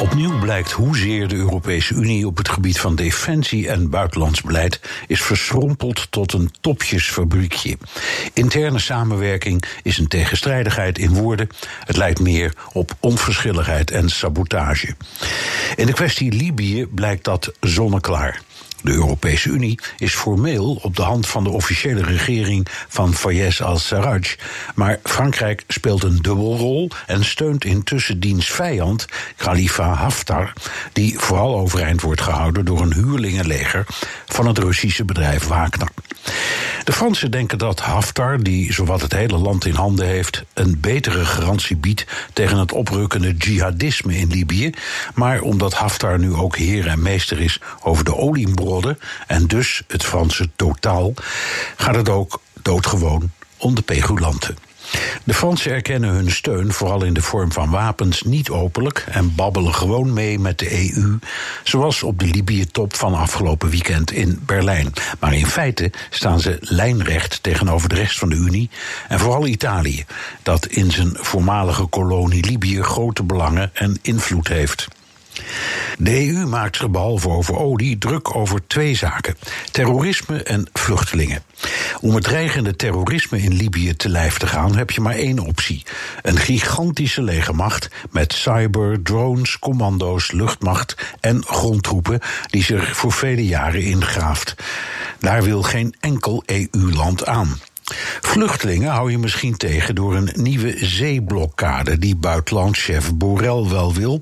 Opnieuw blijkt hoezeer de Europese Unie op het gebied van defensie en buitenlands beleid is verschrompeld tot een topjesfabriekje. Interne samenwerking is een tegenstrijdigheid in woorden. Het lijkt meer op onverschilligheid en sabotage. In de kwestie Libië blijkt dat zonneklaar. De Europese Unie is formeel op de hand van de officiële regering van Fayez al-Sarraj. Maar Frankrijk speelt een dubbelrol en steunt intussen diens vijand, Khalifa Haftar, die vooral overeind wordt gehouden door een huurlingenleger van het Russische bedrijf Wagner. De Fransen denken dat Haftar, die zowat het hele land in handen heeft, een betere garantie biedt tegen het oprukkende jihadisme in Libië. Maar omdat Haftar nu ook heer en meester is over de oliebronnen en dus het Franse totaal, gaat het ook doodgewoon om de pegulanten. De Fransen erkennen hun steun, vooral in de vorm van wapens, niet openlijk en babbelen gewoon mee met de EU, zoals op de Libië-top van afgelopen weekend in Berlijn. Maar in feite staan ze lijnrecht tegenover de rest van de Unie en vooral Italië, dat in zijn voormalige kolonie Libië grote belangen en invloed heeft. De EU maakt zich behalve over olie druk over twee zaken: terrorisme en vluchtelingen. Om het dreigende terrorisme in Libië te lijf te gaan, heb je maar één optie: een gigantische legermacht met cyber, drones, commando's, luchtmacht en grondtroepen die zich voor vele jaren ingraaft. Daar wil geen enkel EU-land aan. Vluchtelingen hou je misschien tegen door een nieuwe zeeblokkade die buitenlandchef Borrell wel wil.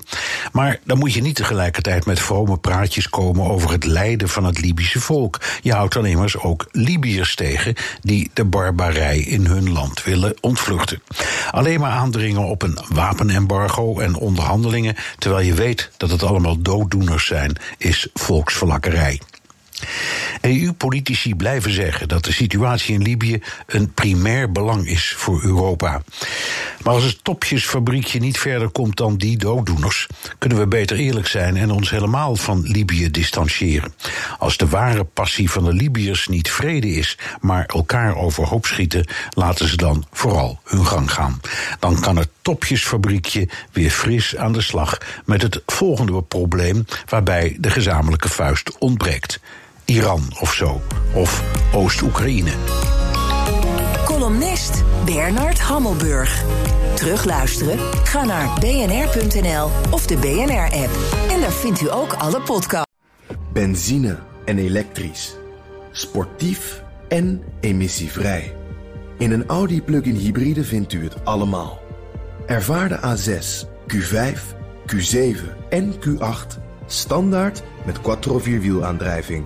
Maar dan moet je niet tegelijkertijd met vrome praatjes komen over het lijden van het Libische volk. Je houdt dan immers ook Libiërs tegen die de barbarij in hun land willen ontvluchten. Alleen maar aandringen op een wapenembargo en onderhandelingen, terwijl je weet dat het allemaal dooddoeners zijn, is volksverlakkerij. EU-politici blijven zeggen dat de situatie in Libië een primair belang is voor Europa. Maar als het topjesfabriekje niet verder komt dan die dooddoeners, kunnen we beter eerlijk zijn en ons helemaal van Libië distancieren. Als de ware passie van de Libiërs niet vrede is, maar elkaar overhoop schieten, laten ze dan vooral hun gang gaan. Dan kan het topjesfabriekje weer fris aan de slag met het volgende probleem waarbij de gezamenlijke vuist ontbreekt. Iran of zo. Of Oost-Oekraïne. Columnist Bernard Hammelburg. Terugluisteren? Ga naar bnr.nl of de BNR-app. En daar vindt u ook alle podcasts. Benzine en elektrisch. Sportief en emissievrij. In een Audi plug-in hybride vindt u het allemaal. Ervaar de A6, Q5, Q7 en Q8 standaard met quattro vierwielaandrijving.